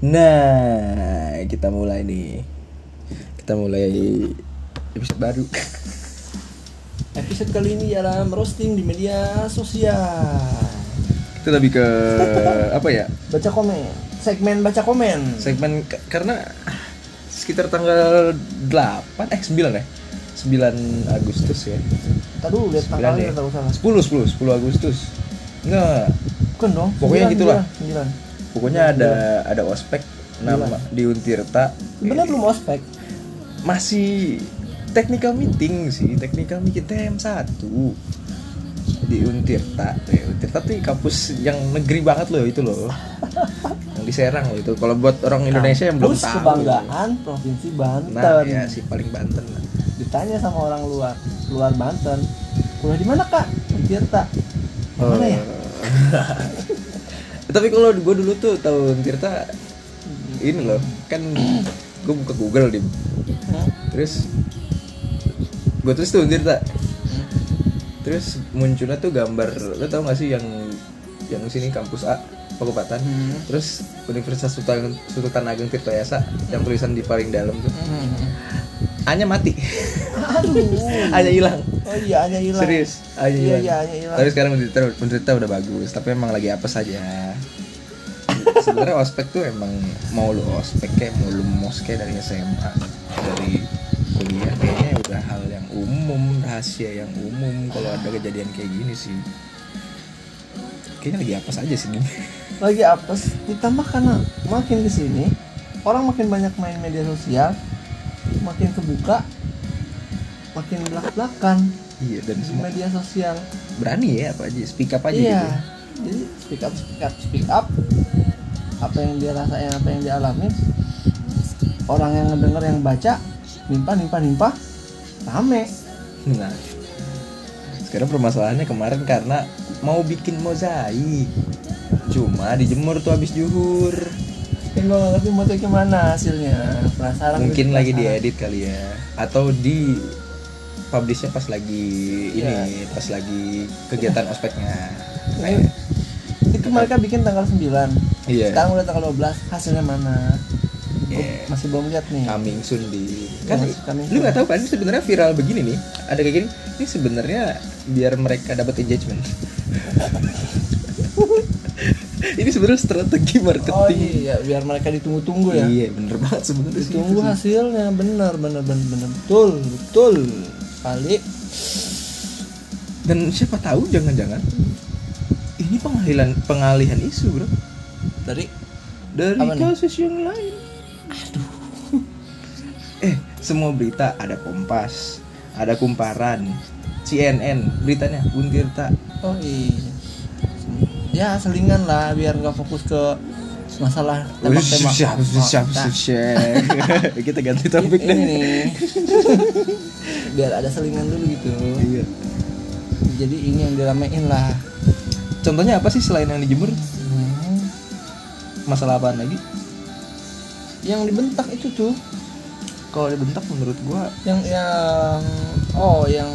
Nah, kita mulai nih. Kita mulai episode baru. Episode kali ini dalam roasting di media sosial. Kita lebih ke apa ya? Baca komen, segmen baca komen. Segmen karena sekitar tanggal 8 eh 9 ya. 9 Agustus ya. Tadi lihat 9 tanggalnya ya. tahu salah. 10 10 10 Agustus. Enggak, Bukan dong. Pokoknya sembilan, gitulah. sembilan, sembilan. Pokoknya ada ada ospek nama di Untirta. Sebenarnya belum ospek. masih technical meeting sih technical meeting TM 1 di Untirta ya, Untirta tuh kampus yang negeri banget loh itu loh yang di Serang loh itu kalau buat orang Indonesia yang belum Kampus tahu kebanggaan provinsi Banten. nah ya si paling Banten lah Ditanya sama orang luar, luar Banten. Kuliah di mana kak? Di Tirta. Yang mana ya? Eh, tapi kalau gue dulu tuh tahu Untirta ini loh kan gue buka Google di Hmm? terus gue tulis tuh Untirta terus munculnya tuh gambar lo tau gak sih yang yang sini kampus A Pekopatan Hmm. terus Universitas Sultan Sultan Ageng Tirtoyasa yang tulisan di paling dalam tuh Hmm. A-nya mati Aduh. A-nya hilang Oh iya hanya hilang. serius? A-nya Iya hilang. iya hanya hilang. tapi sekarang Untirta Untirta udah bagus tapi emang lagi apa saja sebenarnya ospek tuh emang mau lu ospek kayak mau lu mos kayak dari SMA dari kuliah kayaknya udah hal yang umum rahasia yang umum kalau ada kejadian kayak gini sih. Kayaknya lagi apa saja sih. Ini lagi apes ditambah karena makin ke sini orang makin banyak main media sosial makin kebuka makin belak belakan iya dan di semua media sosial. Berani ya apa aja speak up aja iya. gitu. Jadi speak up speak up speak up. Apa yang dia rasain apa yang dia alamin orang yang ngedenger yang baca nimpa nimpa nimpa rame. Nah sekarang permasalahannya kemarin karena mau bikin mozaik. Cuma dijemur tuh habis juhur. Yang gue ngerti mau gimana hasilnya. Penasaran mungkin gitu, lagi penasaran. diedit kali ya. Atau di publishnya pas lagi ini Iya. pas lagi kegiatan ospeknya. Ini- itu mereka bikin tanggal 9 Iya. sekarang udah tanggal 12 hasilnya mana? Gua Iya. masih belum lihat nih. Coming soon di kan Yes, coming lu nggak tahu kan ini sebenarnya viral begini nih. Ada kayak gini ini sebenarnya biar mereka dapat engagement. Ini sebenarnya strategi oh marketing iya biar mereka ditunggu-tunggu ya. Iya bener banget sebenarnya. Ditunggu hasilnya bener bener bener bener. Betul betul kali. Dan siapa tahu jangan-jangan ini pengalihan pengalihan isu bro. Dari? Dari Apa nih? kasus yang lain. Aduh. Eh semua berita ada kompas ada kumparan CNN beritanya Untirta oh iya. Ya selingan lah biar nggak fokus ke masalah tembak-tembak. Siap, siap, siap. kita ganti topik ini deh. nih. Biar ada selingan dulu gitu. Iya. jadi ini yang diramein lah. Contohnya apa sih selain yang dijemur? Hmm. masalah apaan lagi? Yang dibentak itu tuh kalau dibentak menurut gua yang yang oh yang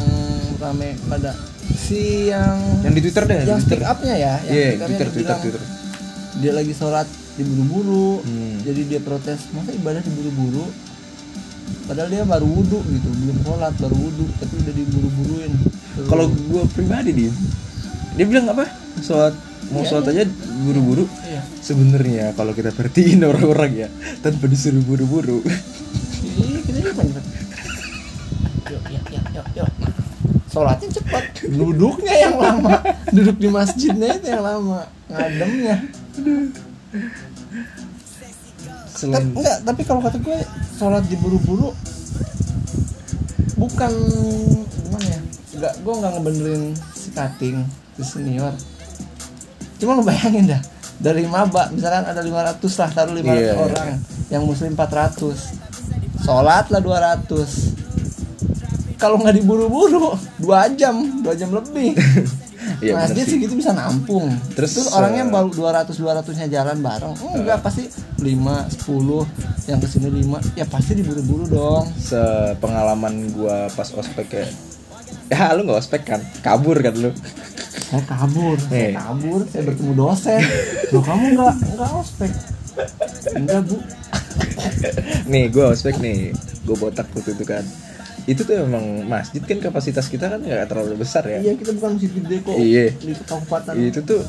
rame pada si yang yang di Twitter deh yang di speak Twitter upnya ya yang iya speak up Twitter Twitter bilang Twitter. dia lagi sholat diburu-buru. Hmm. jadi dia protes masa ibadah diburu-buru? Padahal dia baru wudhu gitu belum sholat baru wudhu tapi udah diburu-buruin. Kalau gua pribadi dia dia bilang apa? Sholat mau Iya, sholat aja buru-buru iya. Sebenarnya kalau kita perhatiin orang-orang ya tanpa disuruh buru-buru. Ih, kita cepet yuk yuk yuk yuk yuk. Sholatnya cepat duduknya yang lama. Duduk di masjidnya itu yang lama. Ngademnya selain Tapi, enggak, tapi kalau kata gue sholat diburu-buru bukan gimana ya? Enggak, gue nggak ngebenerin si cutting si senior. Cuma lu bayangin dah dari maba misalkan ada 500 lah taruh 500 Iya, iya. orang yang muslim 400 sholat lah 200 kalau nggak diburu-buru dua jam dua jam lebih Bener masjid sih. segitu bisa nampung. Terus, terus, orangnya eh, baru 200 200 nya jalan bareng enggak pasti 5 10 yang ke sini 5 ya pasti diburu-buru dong. Sepengalaman gua pas ospek kayak ya lu nggak ospek kan? Kabur kan lu? Saya kabur Eh. saya kabur saya bertemu dosen. Loh kamu nggak nggak ospek? Enggak bu. Nih gue ospek nih. Gue botak waktu itu kan itu tuh emang masjid kan kapasitas kita kan nggak terlalu besar ya. Iya kita bukan masjid gede kok. Iya. di kabupaten. Itu tuh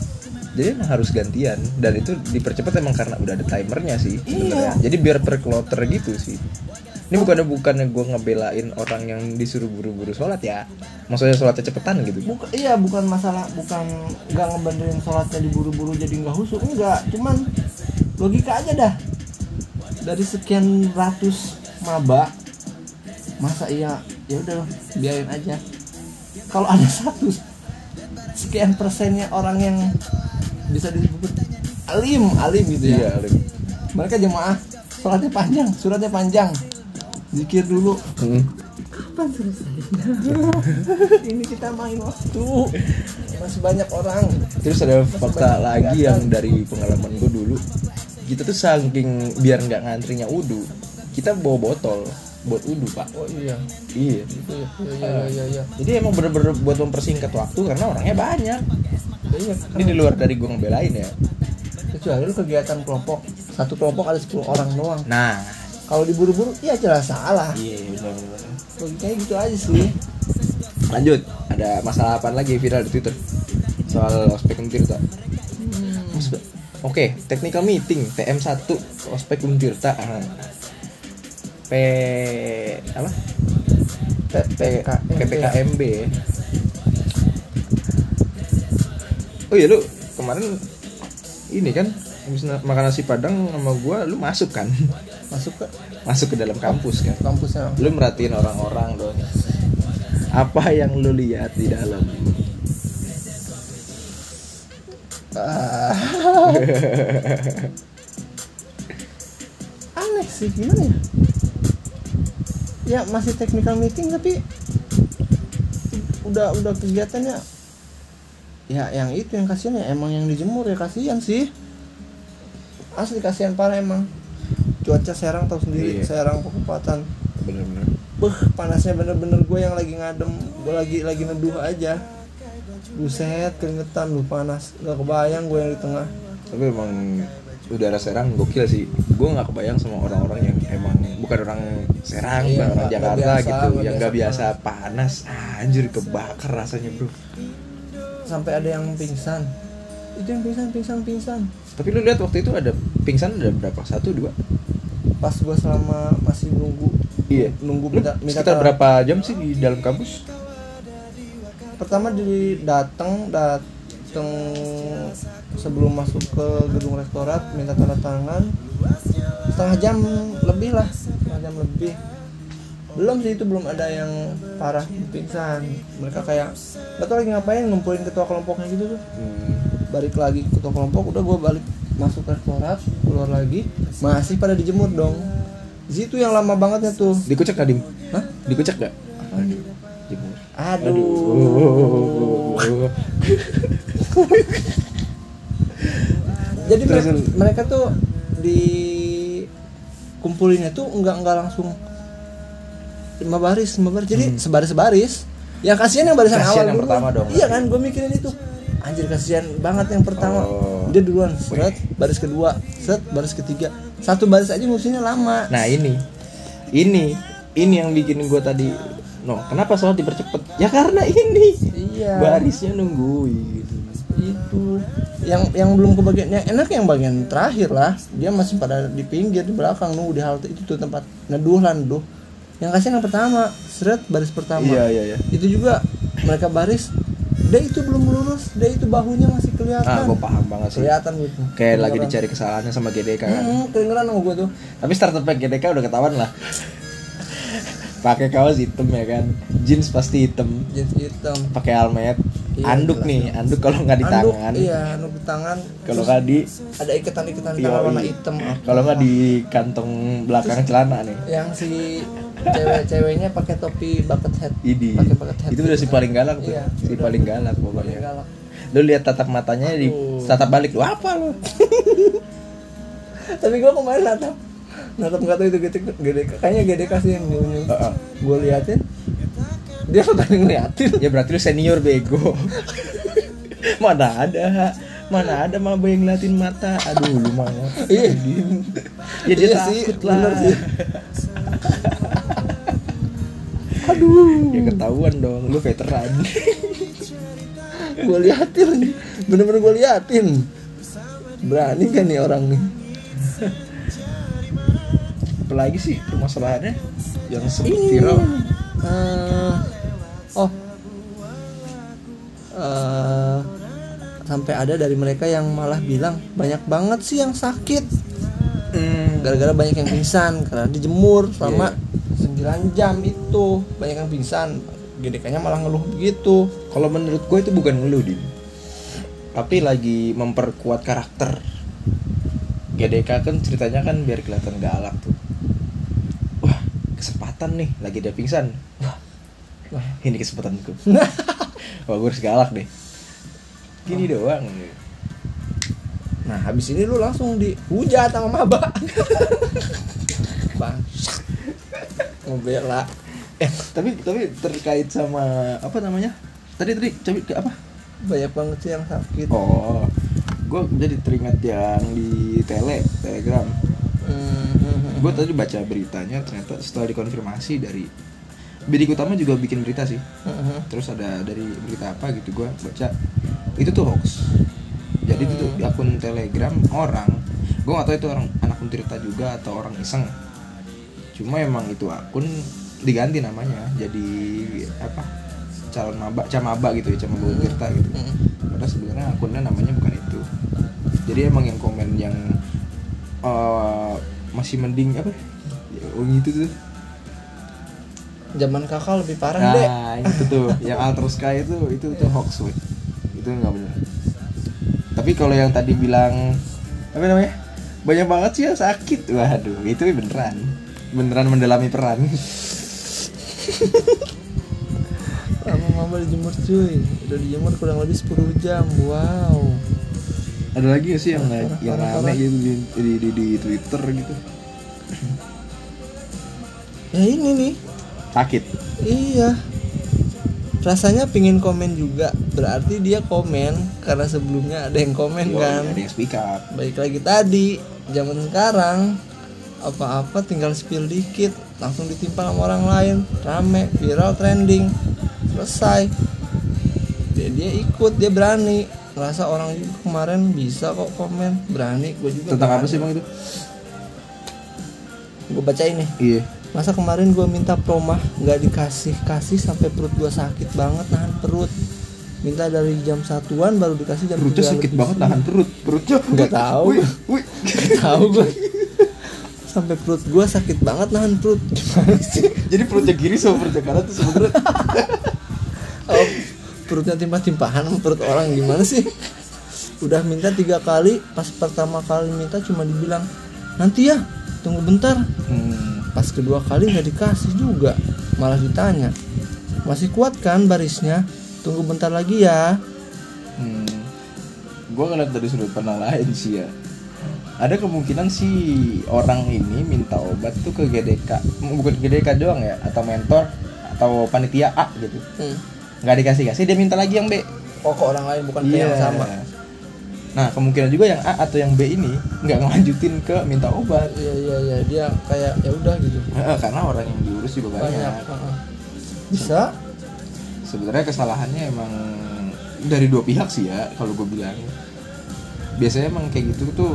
jadi emang harus gantian. Dan itu dipercepat emang karena udah ada timernya sih sebenarnya. Iya. jadi biar per kloter gitu sih. Ini bukannya bukannya gue ngebelain orang yang disuruh buru-buru sholat ya? Maksudnya sholatnya cepetan gitu? Bukan, iya bukan masalah bukan nggak ngebenerin sholatnya diburu-buru jadi nggak husuk enggak cuman logika aja dah. Dari sekian ratus maba masa iya? Ya udah biarin. aja. Kalau ada satu sekian persennya orang yang bisa disebut alim alim gitu ya. Iya Alim. mereka jemaah sholatnya panjang suratnya panjang. Zikir dulu. Hmm. kapan selesainya ini kita main waktu. Masih banyak orang. Terus ada fakta lagi yang dari pengalaman gue dulu. Kita tuh saking biar nggak ngantrinya udu kita bawa botol buat udu pak. Oh iya. Iya. Itu ya. Iya iya iya iya. Jadi emang bener-bener buat mempersingkat waktu karena orangnya banyak. Iya ini di luar dari gue ngebelain ya. Kecuali lu kegiatan kelompok. Satu kelompok ada 10 orang doang. Nah. Kalau diburu-buru iya jelas salah. Iya bener-bener logikanya gitu aja sih. Lanjut. Ada masalah apa lagi viral di twitter? Soal ospek Untirta Ospek- oke technical meeting TM1 ospek Untirta Ah. P apa? PPK PPKMB oh iya lu kemarin ini kan habis makan nasi padang sama gua lu masuk kan? Masuk ke masuk ke dalam kampus kan? Kampusnya lu merhatiin orang-orang dong. Apa yang lu lihat di dalam? Ah. aneh sih gimana ya ya masih technical meeting tapi udah udah kegiatannya. Ya yang itu yang kasihan ya emang yang dijemur ya kasihan sih. Asli kasihan parah emang. Cuaca Serang tahu sendiri Iya. Serang Pekupatan bener-bener. Beh, panasnya bener-bener gue yang lagi ngadem. Gue lagi lagi neduh aja. Buset keringetan lu panas. Nggak kebayang gue yang di tengah. Tapi emang udara Serang gokil sih. Gue nggak kebayang sama orang-orang yang emang bukan orang Serang Iya, bukan orang Jakarta biasa, gitu. yang nggak biasa. panas. Anjir kebakar rasanya bro. Sampai ada yang pingsan. Itu yang pingsan pingsan pingsan. Tapi lu lihat waktu itu ada pingsan ada berapa? Satu dua? Pas gue selama masih nunggu iya. nunggu minta minta sekitar berapa jam sih di dalam kampus? Pertama di datang datang sebelum masuk ke gedung rektorat minta tanda tangan setengah jam lebih lah. Setengah jam lebih. Belum sih itu belum ada yang parah pingsan. Mereka kayak gak tau lagi ngapain ngumpulin ketua kelompoknya gitu tuh. Hmm. balik lagi ke ketua kelompok udah gue balik masuk ke rektorat keluar lagi masih pada dijemur dong. Di situ yang lama bangetnya tuh. Dikucek gak dim? Hah? dikucek gak aduh jemur. Aduh, aduh. Jadi mereka, mereka tuh di kumpulinnya tuh nggak nggak langsung lima baris lima baris. Jadi sebaris sebaris. Ya kasihan yang barisan Hmm. Kasihan awal yang duluan. pertama dong, iya kan gue mikirin itu. Anjir kasihan banget yang pertama. Oh. dia duluan set. Baris kedua set. Baris ketiga. Satu baris aja ngurusinnya lama. Nah ini, ini, ini yang bikin gue tadi, no, kenapa sholat dipercepet? Ya karena ini, iya. Barisnya nungguin. Itu yang yang belum kebagian yang enak yang bagian terakhir lah. Dia masih pada di pinggir di belakang. Nunggu di halte itu tuh tempat. Neduh lah neduh. Yang kasihan yang pertama seret baris pertama. Iya iya iya. itu juga mereka baris. Dia itu belum lurus. Dia itu bahunya masih Ah, kelihatan gue paham banget sih. kelihatan gitu Kayak lagi dicari kesalahannya sama GDK kan. hmm, kedengeran sama gue tuh. Tapi starter pack GDK udah ketahuan lah. Pakai kaos hitam ya kan, jeans pasti hitam, jeans hitam pakai helmet, Iya, anduk jelas nih, anduk kalau nggak di Anduk, tangan, iya anduk di tangan kalau Terus nggak di, ada ikatan-ikatan di Yoi. tangan warna hitam kalau nggak di kantong belakang celana nih. yang si cewek-ceweknya pakai topi bucket hat Idi. pakai bucket hat Itu udah si paling galak tuh. Iya, si udah. paling galak Paling pokoknya. galak. Lu lihat tatap matanya di Aduh. tatap balik lu apa lu? tapi gua kemarin natap natap nggak tahu itu GDK, GDK kayaknya GDK sih yang nyuruh Heeh. gue liatin. Dia tadi ngeliatin. Ya berarti lu senior bego. Mana ada mana ada maba yang ngeliatin mata. Aduh lu mah Iya. ya dia Iya sih, takut lah. bener sih. aduh. Ya ketahuan dong lu veteran. Gue liatin. Bener-bener gue liatin. Berani kan nih orang nih apalagi sih permasalahannya yang sempet Ini. viral. Eh, oh. Eh, sampai ada dari mereka yang malah bilang banyak banget sih yang sakit. Hmm, gara-gara banyak yang pingsan karena dijemur selama Iya. 9 jam itu. Banyak yang pingsan GDK-nya malah ngeluh begitu. Kalau menurut gue itu bukan ngeluh din. Tapi lagi memperkuat karakter. GDK kan ceritanya kan biar kelihatan galak tuh kesempatan nih lagi dia pingsan. Wah Wah. ini kesempatanku. Wah gue harus galak deh. Gini doang. Nah habis ini lu langsung dihujat sama maba. Bang. Ngebela. Eh tapi tapi terkait sama apa namanya? Tadi tadi coba ke apa? Banyak banget sih yang sakit. Oh gue jadi teringat yang di tele telegram. Hmm, gue tadi baca beritanya ternyata setelah dikonfirmasi dari bidik utama juga bikin berita sih. Hmm, terus ada dari berita apa gitu gue baca itu tuh hoax. Jadi itu tuh di akun telegram orang gue gak tahu itu orang anak Untirta juga atau orang iseng. Cuma emang itu akun diganti namanya jadi apa calon maba camaba gitu ya camaba Untirta gitu. Hmm. padahal sebenarnya akunnya namanya bukan itu. Jadi emang yang komen yang eh, masih mending apa? Ya, oh gitu tuh. Zaman kakak lebih parah deh nah itu tuh yang Alter Sky itu itu tuh hoax woy. itu nggak benar tapi kalau yang tadi bilang apa namanya? Banyak banget sih yang sakit. Waduh itu beneran. Beneran mendalami peran. Lama mama dijemur cuy. Udah dijemur kurang lebih 10 jam. Wow ada lagi nggak sih yang Parah, yang rame gitu di, di, di, di Twitter gitu? Ya ini nih. Sakit. Iya. Rasanya pingin komen juga. Berarti dia komen karena sebelumnya ada yang komen Yoi, kan. ada yang speak up. Baik lagi tadi zaman sekarang apa-apa tinggal spill dikit langsung ditimpa sama orang lain. Rame viral trending. Selesai. Dia, dia ikut dia berani ngerasa orang juga kemarin bisa kok komen. Berani gue juga tentang apa sih bang itu? Gue baca ini iya. Masa kemarin gue minta promah nggak dikasih kasih sampai perut gue sakit banget nahan perut. Minta dari jam satuan baru dikasih jam perutnya 3 sakit lebih. banget nahan perut. Perutnya Nggak tahu. wih. tahu gue sampai perut gue sakit banget nahan perut. Gimana sih? Jadi perutnya kiri sama perutnya kanan tuh sebenarnya oh, perutnya timpah-timpahan perut orang gimana sih udah minta tiga kali pas pertama kali minta cuma dibilang nanti ya tunggu bentar hmm. pas kedua kali nggak dikasih juga malah ditanya masih kuat kan barisnya tunggu bentar lagi ya Hmm. gue ngeliat dari sudut pandang lain sih ya ada kemungkinan si orang ini minta obat tuh ke GDK bukan GDK doang ya atau mentor atau panitia A gitu hmm. Nggak dikasih kasih dia minta lagi yang B. Oh ke orang lain bukan ke Iya. yang sama. Nah kemungkinan juga yang A atau yang B ini nggak ngelanjutin ke minta obat. Iya iya iya. Dia kayak ya udah gitu. Eh, karena orang yang diurus juga banyak, banyak bisa. Sebenarnya kesalahannya emang dari dua pihak sih ya kalau gue bilang biasanya emang kayak gitu tuh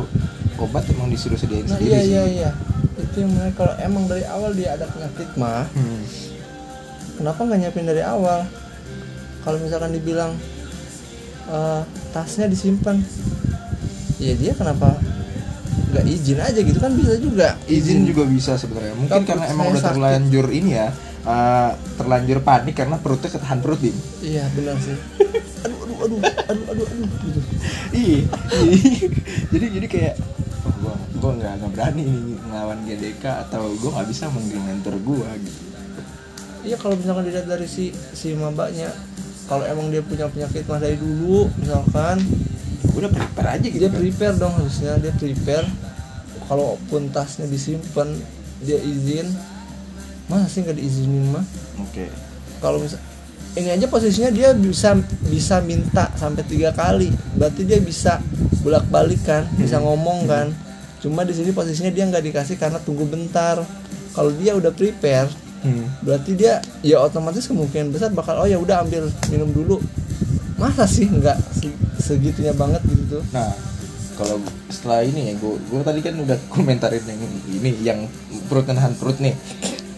obat emang disuruh sediain nah sendiri iya sih. iya iya. Itu yang menarik kalau emang dari awal dia ada penyakit mah Hmm. kenapa nggak nyiapin dari awal kalau misalkan dibilang eh, tasnya disimpan ya dia kenapa nggak izin aja gitu? Kan bisa juga. Izin juga bisa sebenarnya. Mungkin karena emang udah sakit. terlanjur ini ya eh, terlanjur panik karena perutnya ketahan perut dim iya benar sih. Aduh aduh aduh aduh aduh aduh gitu. Iya. Jadi jadi kayak oh, gua gua nggak nggak berani nih ngelawan GDK atau gua nggak bisa manggil mentor gua gitu. Iya kalau misalkan dilihat dari si si mabaknya kalau emang dia punya penyakit mah dari dulu misalkan udah prepare aja gitu. dia prepare dong harusnya dia prepare. Kalaupun tasnya disimpan dia izin. Masa sih nggak diizinin mah? Oke. Kalau misal ini aja posisinya dia bisa bisa minta sampai tiga kali. Berarti dia bisa bolak balik kan bisa ngomong kan. Cuma di sini posisinya dia nggak dikasih karena tunggu bentar. Kalau dia udah prepare Hmm. berarti dia ya otomatis kemungkinan besar bakal oh ya udah ambil minum dulu masa sih nggak se- segitunya banget gitu tuh Nah, kalau setelah ini ya, gue gue tadi kan udah komentarin yang ini, yang perut nahan perut nih.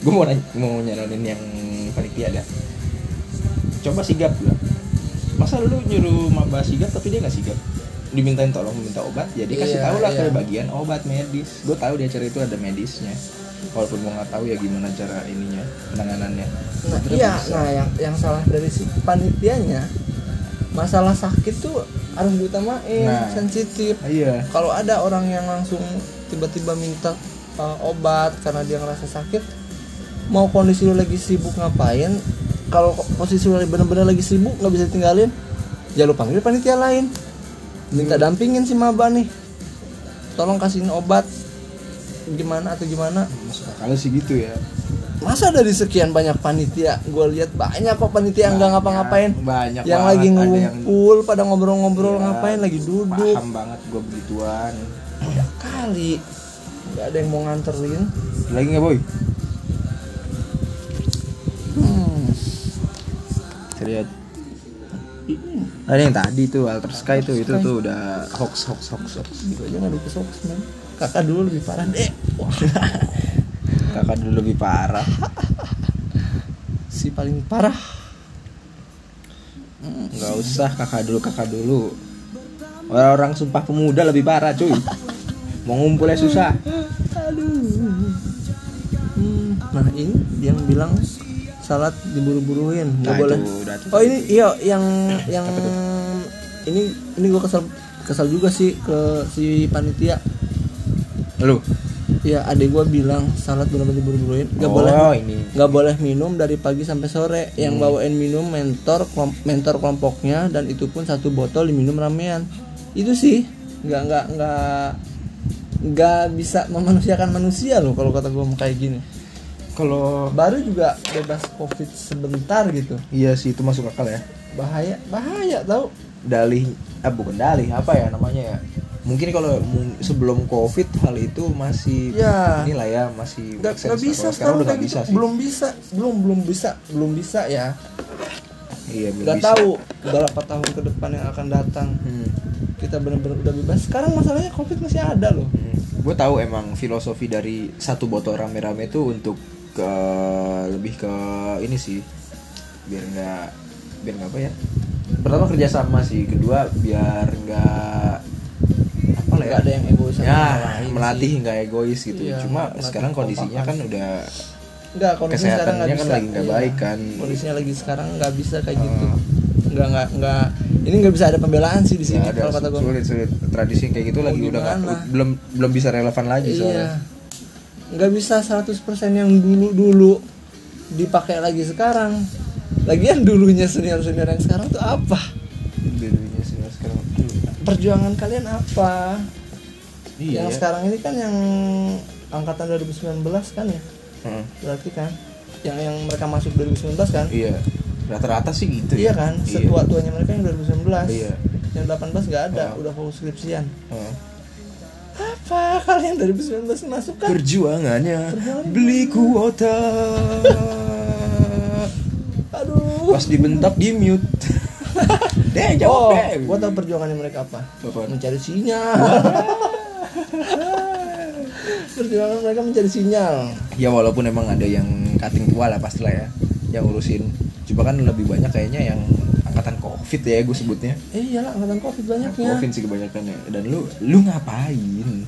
Gue mau nanya, mau nyaranin yang panitia ada. Coba sigap lah. Masa lu nyuruh maba sigap tapi dia nggak sigap? Dimintain tolong minta obat, jadi kasih Iya, tahu lah iya. ke bagian obat medis. Gue tahu di acara itu ada medisnya. Walaupun gue nggak tahu ya gimana cara ininya penanganannya. nah Terus iya bisa. nah yang yang salah dari si panitianya masalah sakit tuh harus diutamain Nah. sensitif Iya. kalau ada orang yang langsung tiba-tiba minta uh, obat karena dia ngerasa sakit mau kondisi lu lagi sibuk ngapain kalau posisi lu bener-bener lagi sibuk nggak bisa tinggalin ya lu panggil panitia lain minta dampingin si maba nih tolong kasihin obat gimana atau gimana Masuk akal sih gitu ya. masa dari sekian banyak panitia gue lihat banyak kok panitia yang nggak ngapa-ngapain banyak yang banget. lagi Ada yang- ngumpul pada ngobrol-ngobrol Iya, ngapain lagi duduk Paham banget gue begituan. ya kali nggak ada yang mau nganterin Lagi nggak boy? hmm. Lihat. Ada yang tadi tuh Alter Sky tuh itu tuh udah hoax hoax hoax hoax. gitu aja ngadu ke hoax men kakak dulu lebih parah deh Wah, Kakak dulu lebih parah. si paling parah Nggak usah kakak dulu kakak dulu. Orang-orang sumpah pemuda lebih parah cuy. Mau ngumpulnya susah. aduh Hmm, nah ini yang bilang salat diburu-buruin nggak Nah, boleh itu udah tuh. oh ini iya yang yang ini ini gue kesel kesel juga sih ke si panitia Lu. ya adik gue bilang salat benar-benar diburu-buruin nggak oh, boleh ini. nggak boleh minum dari pagi sampai sore yang bawain minum mentor kelom- mentor kelompoknya dan itu pun satu botol diminum ramean itu sih nggak nggak nggak nggak bisa memanusiakan manusia loh kalau kata gue kayak gini Kalau baru juga bebas covid sebentar gitu iya sih itu masuk akal ya. bahaya bahaya tau Dalih ah bukan dalih apa ya namanya ya. Mungkin kalau sebelum covid hal itu masih Ya. inilah ya masih nggak bisa Kalau sekarang udah bisa gitu. sih. belum bisa belum belum bisa belum bisa ya Iya belum nggak bisa. tahu berapa tahun ke depan yang akan datang Hmm. kita benar-benar udah bebas sekarang masalahnya covid masih ada loh gue tahu emang filosofi dari satu botol rame-rame itu untuk ke lebih ke ini sih biar nggak biar nggak apa ya pertama kerjasama sih kedua biar nggak nggak ada yang egois sama ya lain melatih nggak egois gitu. Iya, cuma sekarang kondisinya kan udah nggak kondisinya sekarang nggak kan bisa. lagi nggak Iya. baik kan. Kondisinya lagi sekarang nggak bisa kayak gitu. Ah. nggak nggak nggak. Ini nggak bisa ada pembelaan sih di sini kalau kata gue sulit sulit. Tradisi kayak gitu Mau lagi udah gimana? belum belum bisa relevan lagi iya. soalnya. Nggak bisa 100% yang dulu dulu dipakai lagi sekarang. Lagian dulunya senior senior yang sekarang tuh apa perjuangan kalian apa iya yang ya. sekarang ini kan yang angkatan 2019 kan ya Heeh. berarti kan yang yang mereka masuk 2019 kan Iya, rata-rata sih gitu iya ya. kan Iya. setua tuanya mereka yang 2019 Iya. yang 18 nggak ada Oh. udah fokus skripsian Heeh. apa kalian 2019 masuk kan Perjuangannya Perjuangan. beli kuota. aduh Pas dibentak di mute. Deh oh jawab deh. gua tahu perjuangannya mereka apa Apa? mencari sinyal perjuangan mereka mencari sinyal Ya walaupun emang ada yang cutting tua lah pastilah ya yang urusin. Cuma kan lebih banyak kayaknya yang angkatan covid ya gue sebutnya. eh iyalah angkatan covid banyaknya Covid sih kebanyakan ya. Dan lu lu ngapain?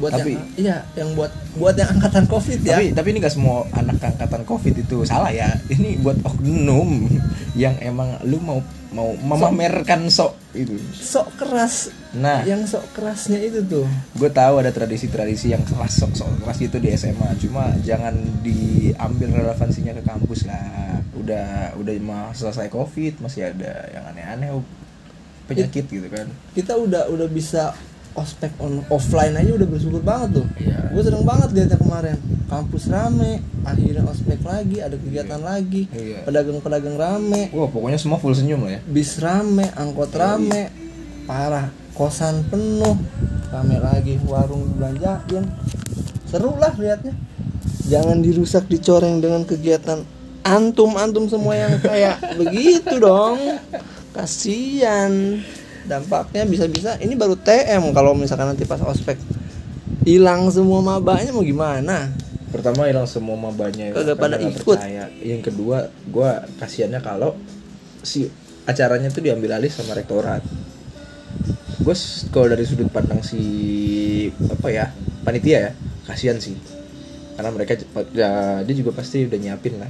Buat Tapi- yang iya yang buat buat yang angkatan covid ya Tapi tapi ini gak semua anak angkatan covid itu salah ya. Ini buat oknum yang emang lu mau mau memamerkan sok itu. sok keras Nah, yang sok kerasnya itu tuh gue tahu ada tradisi-tradisi yang keras sok sok keras gitu di SMA. Cuma jangan diambil relevansinya ke kampus lah. Udah udah mah selesai covid masih ada yang aneh-aneh penyakit gitu kan. kita udah udah bisa ospek on offline aja udah bersyukur banget tuh. Iya. gue seneng banget liatnya kemarin. Kampus rame akhirnya ospek lagi ada kegiatan lagi Iya. pedagang-pedagang rame. Wah pokoknya semua full senyum lah ya. bis rame angkot rame parah. Kosan penuh rame lagi warung belanjain seru lah liatnya. Jangan dirusak dicoreng dengan kegiatan antum antum semua yang kayak begitu dong. Kasihan dampaknya bisa-bisa ini baru TM kalau misalkan nanti pas ospek hilang semua mabanya mau gimana Pertama hilang semua mabanya Kagak karena pada ikut. percaya. Yang kedua, gua kasihannya kalau si acaranya tuh diambil alih sama rektorat. Gue kalau dari sudut pandang si apa ya panitia ya kasihan sih karena mereka ya, dia juga pasti udah nyiapin lah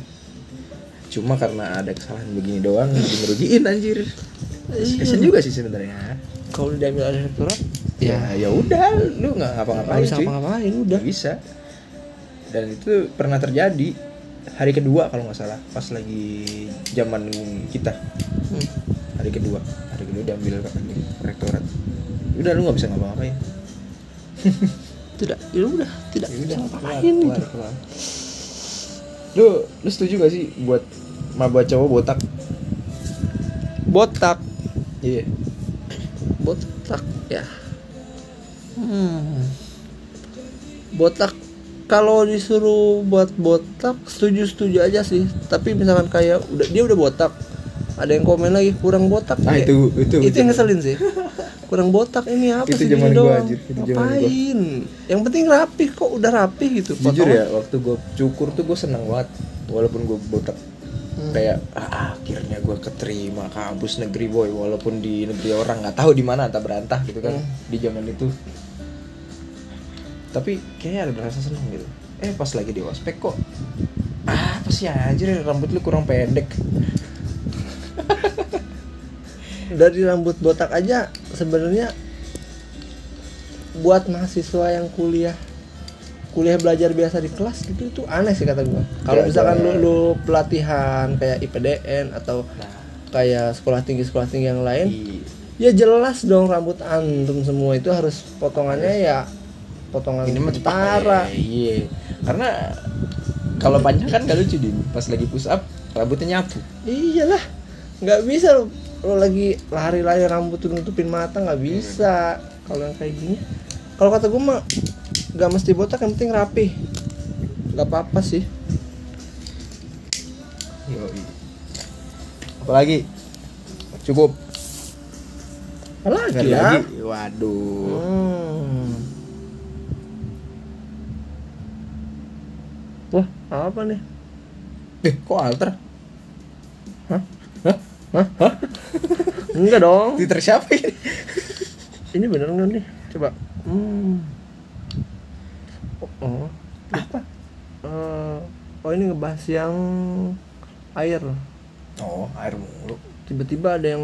cuma karena ada kesalahan begini doang jadi ngerugiin anjir. Kasihan juga sih sebenarnya. Kalau diambil alih rektorat ya ya. udah. Lu nggak ngapa-ngapain bisa ngapa-ngapain udah. Bisa. Dan itu pernah terjadi hari kedua kalau nggak salah. Pas lagi zaman kita. Hmm. hari kedua. Hari kedua diambil rektorat. Udah lu nggak bisa ngapa-ngapain. Tidak ya udah. Tidak Ya udah bisa ngapain kelar, gitu. kelar. Lu lu setuju gak sih buat maba cowok botak botak iya botak ya hmm. botak kalau disuruh buat botak setuju setuju aja sih tapi misalkan kayak udah dia udah botak ada yang komen lagi kurang botak Ah, ya. itu- itu- itu yang itu. ngeselin sih kurang botak ini apa Itu sih zaman gua, anjir. Itu zaman gua. ngapain yang penting rapi kok udah rapi gitu jujur potongan. ya waktu gue cukur tuh gue seneng banget walaupun gue botak Hmm. kayak ah, akhirnya gue keterima kampus negeri boy walaupun di negeri orang nggak tahu di mana entah berantah gitu kan Hmm. di zaman itu tapi kayaknya ada rasa seneng gitu eh pas lagi di ospek kok ah apa sih anjir rambut lu kurang pendek dari rambut botak aja sebenarnya buat mahasiswa yang kuliah kuliah belajar biasa di kelas gitu itu aneh sih kata gua. Kalau Ya, misalkan ya. lu, lu pelatihan kayak IPDN atau nah. kayak sekolah tinggi sekolah tinggi yang lain i- ya jelas dong rambut antum semua itu harus potongannya ya potongan ini tentara. Eh, iya. Karena kalau panjang kan gak lucu din. Pas lagi push up rambutnya nyapu. Iyalah nggak bisa lu lagi lari-lari rambut tuh nutupin mata nggak bisa kalau yang kayak gini kalau kata gue mah nggak mesti botak yang penting rapi nggak apa-apa sih Yoi. Apalagi? Cukup. apalagi ya lagi? Waduh. hmm. wah apa nih Eh, kok alter? Hah? Hah? Hah? enggak dong Twitter siapa ini? ini bener nggak nih coba hmm. oh, oh. Apa? Eh, oh ini ngebahas yang air Oh, air mulu. tiba-tiba ada yang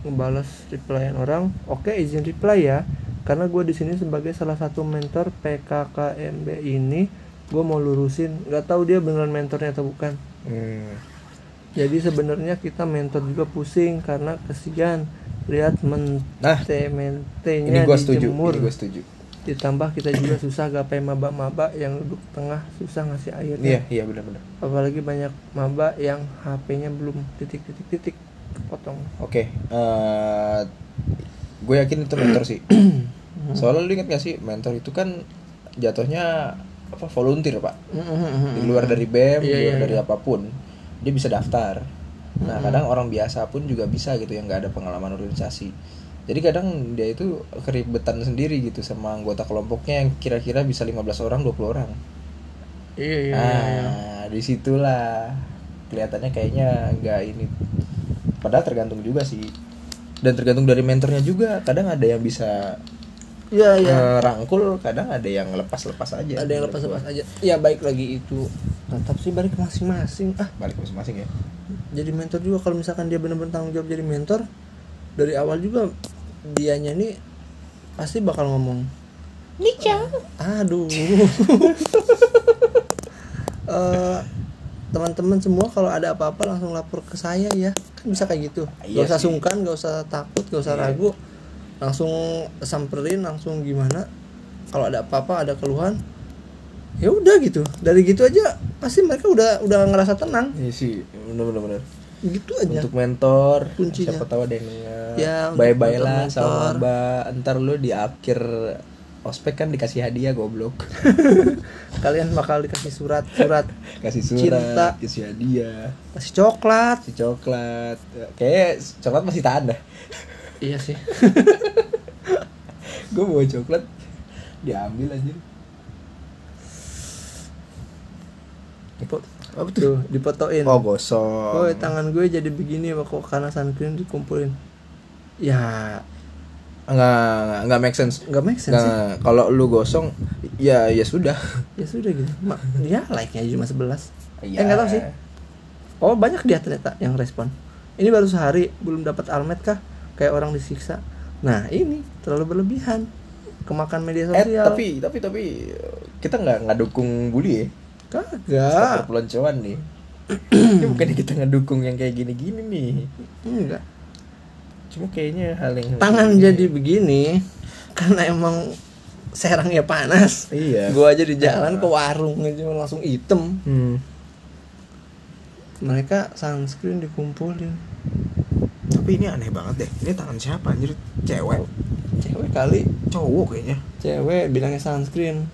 ngebalas replyan orang oke izin reply ya karena gue di sini sebagai salah satu mentor PKKMB ini gue mau lurusin nggak tahu dia beneran mentornya atau bukan Hmm. Jadi sebenarnya kita mentor juga pusing karena kesian lihat mente Nah, mentenya ini gua setuju. dijemur Ini gua setuju. ditambah kita juga susah gapai maba-maba yang duduk tengah susah ngasih airnya Iya, iya benar-benar. apalagi banyak maba yang HP-nya belum titik-titik-titik potong Oke, eh gue yakin itu mentor sih. Soalnya lu inget gak sih, mentor itu kan jatuhnya apa volunteer pak, di luar dari BEM, di Iya, luar iya, dari iya. apa pun, dia bisa daftar. Nah kadang orang biasa pun juga bisa gitu yang nggak ada pengalaman organisasi. Jadi kadang dia itu keribetan sendiri gitu sama anggota kelompoknya yang kira-kira bisa 15 orang, 20 orang. iya iya nah, iya, iya. di situlah kelihatannya kayaknya nggak ini. Padahal tergantung juga sih. Dan tergantung dari mentornya juga. Kadang ada yang bisa iya iya. Ngerangkul, kadang ada yang lepas-lepas aja. ada yang lepas-lepas aja. Ya baik lagi itu. Tetap sih balik masing-masing. Ah. Balik masing-masing ya. jadi mentor juga kalau misalkan dia benar-benar tanggung jawab jadi mentor dari awal juga dianya nih pasti bakal ngomong nikah aduh. Eh, teman-teman semua kalau ada apa-apa langsung lapor ke saya ya. Kan bisa kayak gitu. Iya gak usah sih. sungkan gak usah takut gak usah Iya. ragu langsung samperin langsung gimana kalau ada apa-apa ada keluhan ya udah gitu dari gitu aja pasti mereka udah udah ngerasa tenang Iya sih, bener-bener bener. gitu aja Untuk mentor, Kuncinya. siapa tahu ada yang denger. Ya, untuk Bye-bye lah mentor-mentor. sama Mbak. Ntar lu di akhir ospek kan dikasih hadiah goblok. kalian bakal dikasih surat surat kasih Cinta. surat, kasih hadiah, kasih coklat kasih coklat. Kayak coklat masih tahan dah. iya sih Gue bawa coklat diambil aja. Po- apa tuh dipotoin Oh gosong. oh tangan gue jadi begini kok karena sunscreen dikumpulin ya enggak, enggak make sense. nggak make sense sih. Nggak, kalau lu gosong ya ya sudah. ya sudah gitu Ma, ya like nya cuma 11 Iya. eh nggak tahu sih oh banyak dia ternyata yang respon ini baru sehari belum dapat almet kah kayak orang disiksa nah ini terlalu berlebihan kemakan media Eh, sosial tapi tapi tapi kita nggak nggak dukung bully ya. kagak Perpeloncoan nih. Ini bukan kita ngedukung yang kayak gini-gini nih. enggak Cuma kayaknya hal yang tangan jadi begini karena emang serangnya panas Iya. gua aja di jalan ke warung aja langsung hitam Hmm. mereka sunscreen dikumpulin Tapi ini aneh banget deh. Ini tangan siapa anjir? Cewek. cewek kali Cowok kayaknya. cewek bilangnya sunscreen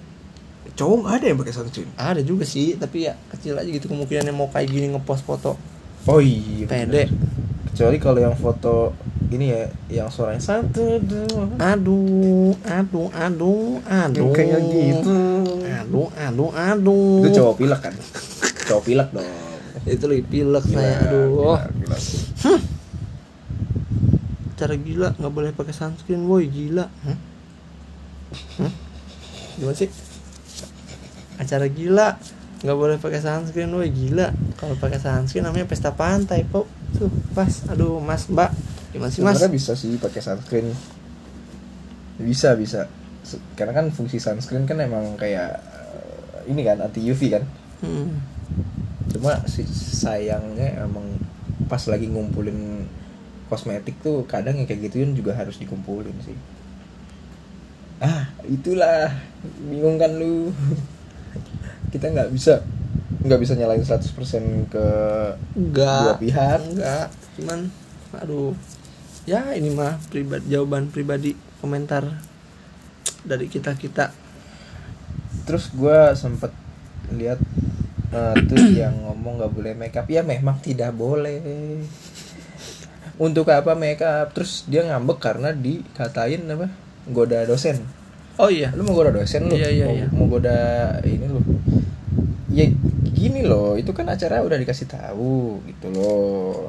Cowok nggak ada yang pakai sunscreen. ada juga sih tapi ya kecil aja gitu kemungkinannya mau kayak gini ngepost foto Oh iya. pede Kecuali kalau yang foto ini ya, yang suaranya satu dua. aduh aduh aduh aduh Yang kayak gitu. aduh aduh aduh Itu cowok pilek kan? Cowok pilek dong. itu lebih pilek saya aduh gila, gila. Cara gila nggak boleh pakai sunscreen woi gila Hah? Hah? gimana sih acara gila nggak boleh pakai sunscreen woi gila kalau pakai sunscreen namanya pesta pantai po tuh pas aduh mas mbak gimana sih mas Sebenarnya bisa sih pakai sunscreen. Bisa bisa. Karena kan fungsi sunscreen kan emang kayak eh, ini kan anti UV kan. Hmm. Cuma sayangnya emang pas lagi ngumpulin kosmetik tuh kadang yang kayak gituin juga harus dikumpulin sih. Ah, itulah. Bingung kan lu. Kita nggak bisa nggak bisa nyalain 100% ke enggak dua pihak. enggak cuman aduh. Ya ini mah pribadi jawaban pribadi komentar dari kita kita. Terus gue sempet lihat eh, tuh yang ngomong nggak boleh makeup ya memang tidak boleh untuk apa makeup terus dia ngambek karena dikatain apa? Goda dosen. Oh iya. Lu mau goda dosen lu? Iya, iya, mau, iya. mau goda ini lu. Ya gini loh itu kan acara udah dikasih tahu gitu loh.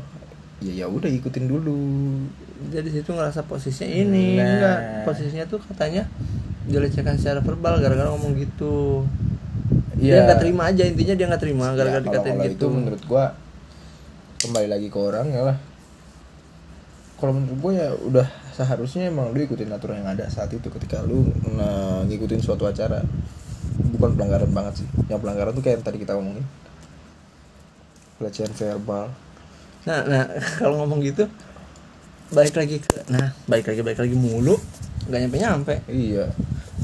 Ya ya udah ikutin dulu. Jadi situ ngerasa posisinya ini Nah. enggak. Posisinya tuh katanya dilecehkan secara verbal gara-gara ngomong gitu. Dia Iya. nggak terima aja intinya dia nggak terima gara-gara Ya, dikatain kalau gitu. itu menurut gua kembali lagi ke orang ya lah kalau menurut gua ya udah seharusnya emang lu ikutin aturan yang ada saat itu ketika lu nah, ngikutin suatu acara. Bukan pelanggaran banget sih. Yang pelanggaran tuh kayak yang tadi kita omongin. Pelecehan verbal. Nah nah kalau ngomong gitu balik lagi ke nah balik lagi balik lagi mulu nggak nyampe nyampe iya.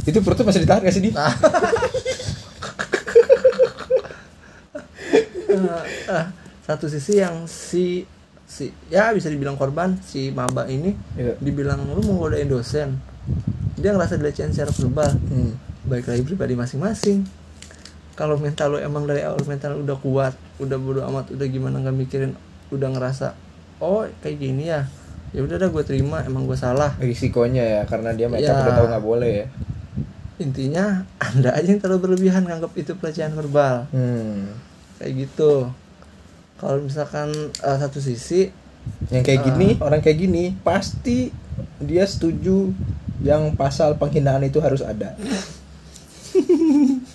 Itu perutnya masih ditahan gak sih di? Ah, satu sisi yang si si ya bisa dibilang korban si maba ini Iya. dibilang lu mau godain dosen dia ngerasa dilecehin secara verbal Hmm. baik lagi pribadi masing-masing kalau mental lu emang dari awal mental lu udah kuat udah bodo amat udah gimana nggak mikirin udah ngerasa oh kayak gini ya ya udah dah gue terima emang gue salah risikonya ya karena dia makeup Ya. udah tahu nggak boleh ya intinya anda aja yang terlalu berlebihan nganggap itu pelecehan verbal hmm. kayak gitu kalau misalkan eh, satu sisi yang kayak Ah. gini orang kayak gini pasti dia setuju yang pasal penghinaan itu harus ada.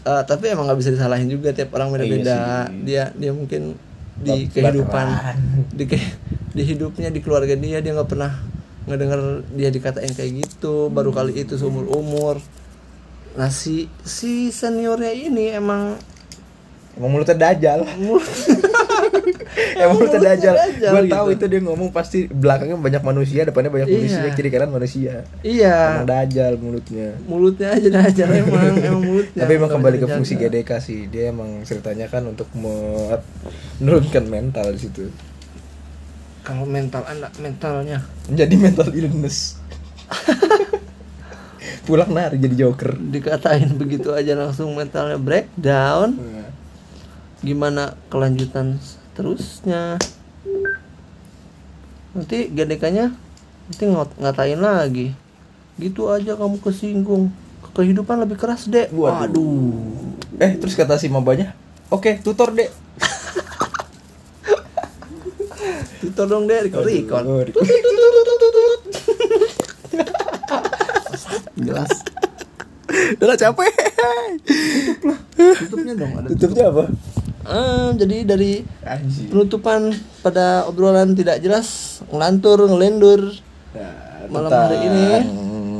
Eh, tapi emang nggak bisa disalahin juga tiap orang beda-beda. Iya dia dia mungkin di Bak- kehidupan di ke- di hidupnya di keluarga dia dia nggak pernah ngedenger dia dikatain kayak gitu. Baru kali itu seumur umur nah si si seniornya ini emang emang mulutnya dajal Emang mulutnya dajal. Gue gitu. tahu itu dia ngomong pasti belakangnya banyak manusia, depannya banyak Iya. manusia, kiri kanan manusia. iya Emang dajal mulutnya. mulutnya aja dajal emang emang mulutnya Tapi emang kembali ke fungsi. GDK sih. Dia emang ceritanya kan untuk me- menurunkan mental di situ. kalau mental anak mentalnya Jadi mental illness. Pulang nari jadi joker. dikatain begitu aja langsung mentalnya breakdown gimana kelanjutan terusnya? Nanti GDK-nya nanti ngot- ngatain lagi. Gitu aja kamu kesinggung. Kehidupan lebih keras dek. Waduh. waduh. Eh terus kata si mabanya, oke tutor dek. tutor dong dek record record jelas. Udah lah, capek. tutupnya dong ada Tutupnya apa? Eh, jadi dari Anjir. penutupan pada obrolan tidak jelas ngelantur ngelendur Nah, Malam hari ini.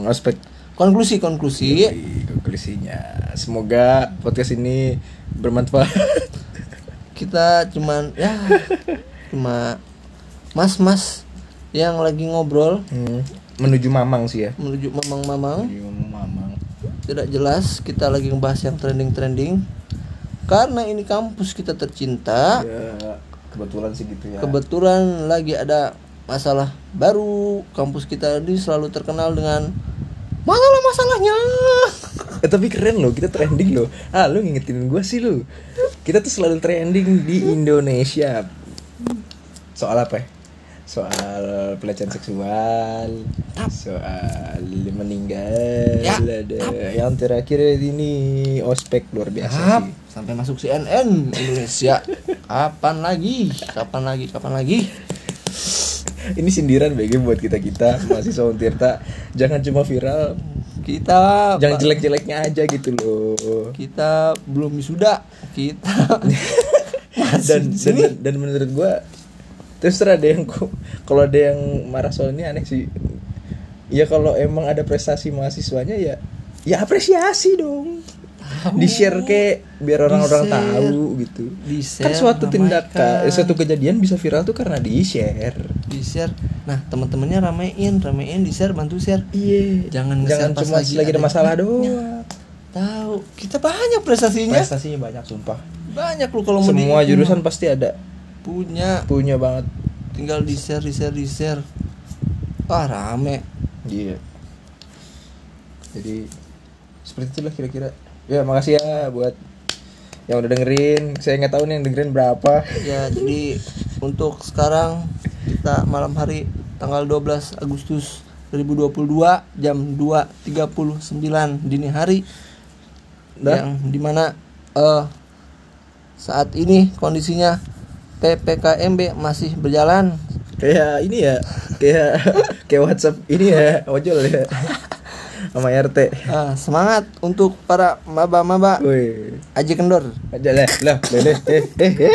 ospek konklusi konklusi konklusinya. Semoga podcast ini bermanfaat. kita cuman ya cuma mas-mas yang lagi ngobrol Hmm, Menuju Mamang sih ya. menuju mamang-mamang Menuju Mamang. tidak jelas kita lagi ngebahas yang trending-trending karena ini kampus kita tercinta Ya, kebetulan sih gitu ya. kebetulan lagi ada masalah baru kampus kita ini selalu terkenal dengan masalah-masalahnya Eh, tapi keren loh, kita trending loh. Ah, lu ngingetin gua sih lu. Kita tuh selalu trending di Indonesia. Soal apa ya? Soal pelecehan seksual, soal meninggal, Ya, ada yang terakhir ini ospek luar biasa Yap, sih. Sampai masuk CNN Indonesia. Kapan lagi? Kapan lagi? Kapan lagi? Ini sindiran BG buat kita kita mahasiswa Untirta. Jangan cuma viral, kita jangan jelek-jeleknya aja gitu loh. kita belum wisuda. Kita dan, dan dan menurut gua terus ada yang kalau ada yang marah soal ini aneh sih. Ya kalau emang ada prestasi mahasiswanya ya ya apresiasi dong di share ke biar orang-orang tahu gitu. Di-share, kan suatu tindakan eh, suatu kejadian bisa viral tuh karena di share. Di share. Nah teman-temannya ramein ramein di share bantu share. Iya. Jangan jangan cuma lagi lagi, ada masalah doang. Tahu. Kita banyak prestasinya. Prestasinya banyak sumpah. Banyak lu kalau mau semua di- jurusan pasti ada. Punya. Punya banget. Tinggal di share di share di share. Wah rame. Iya. Jadi seperti itulah kira-kira. Ya makasih ya buat yang udah dengerin. Saya nggak tahu nih yang dengerin berapa. ya jadi untuk sekarang kita malam hari tanggal 12 Agustus 2022 jam 2.39 dini hari Dah. yang di mana eh saat ini kondisinya PPKMB masih berjalan Kayak ini ya, kayak kayak WhatsApp ini ya, ojol ya. Sama RT. Ah, semangat untuk para maba-maba Woi, Aji Kendor aja lah, lah, eh, eh, eh.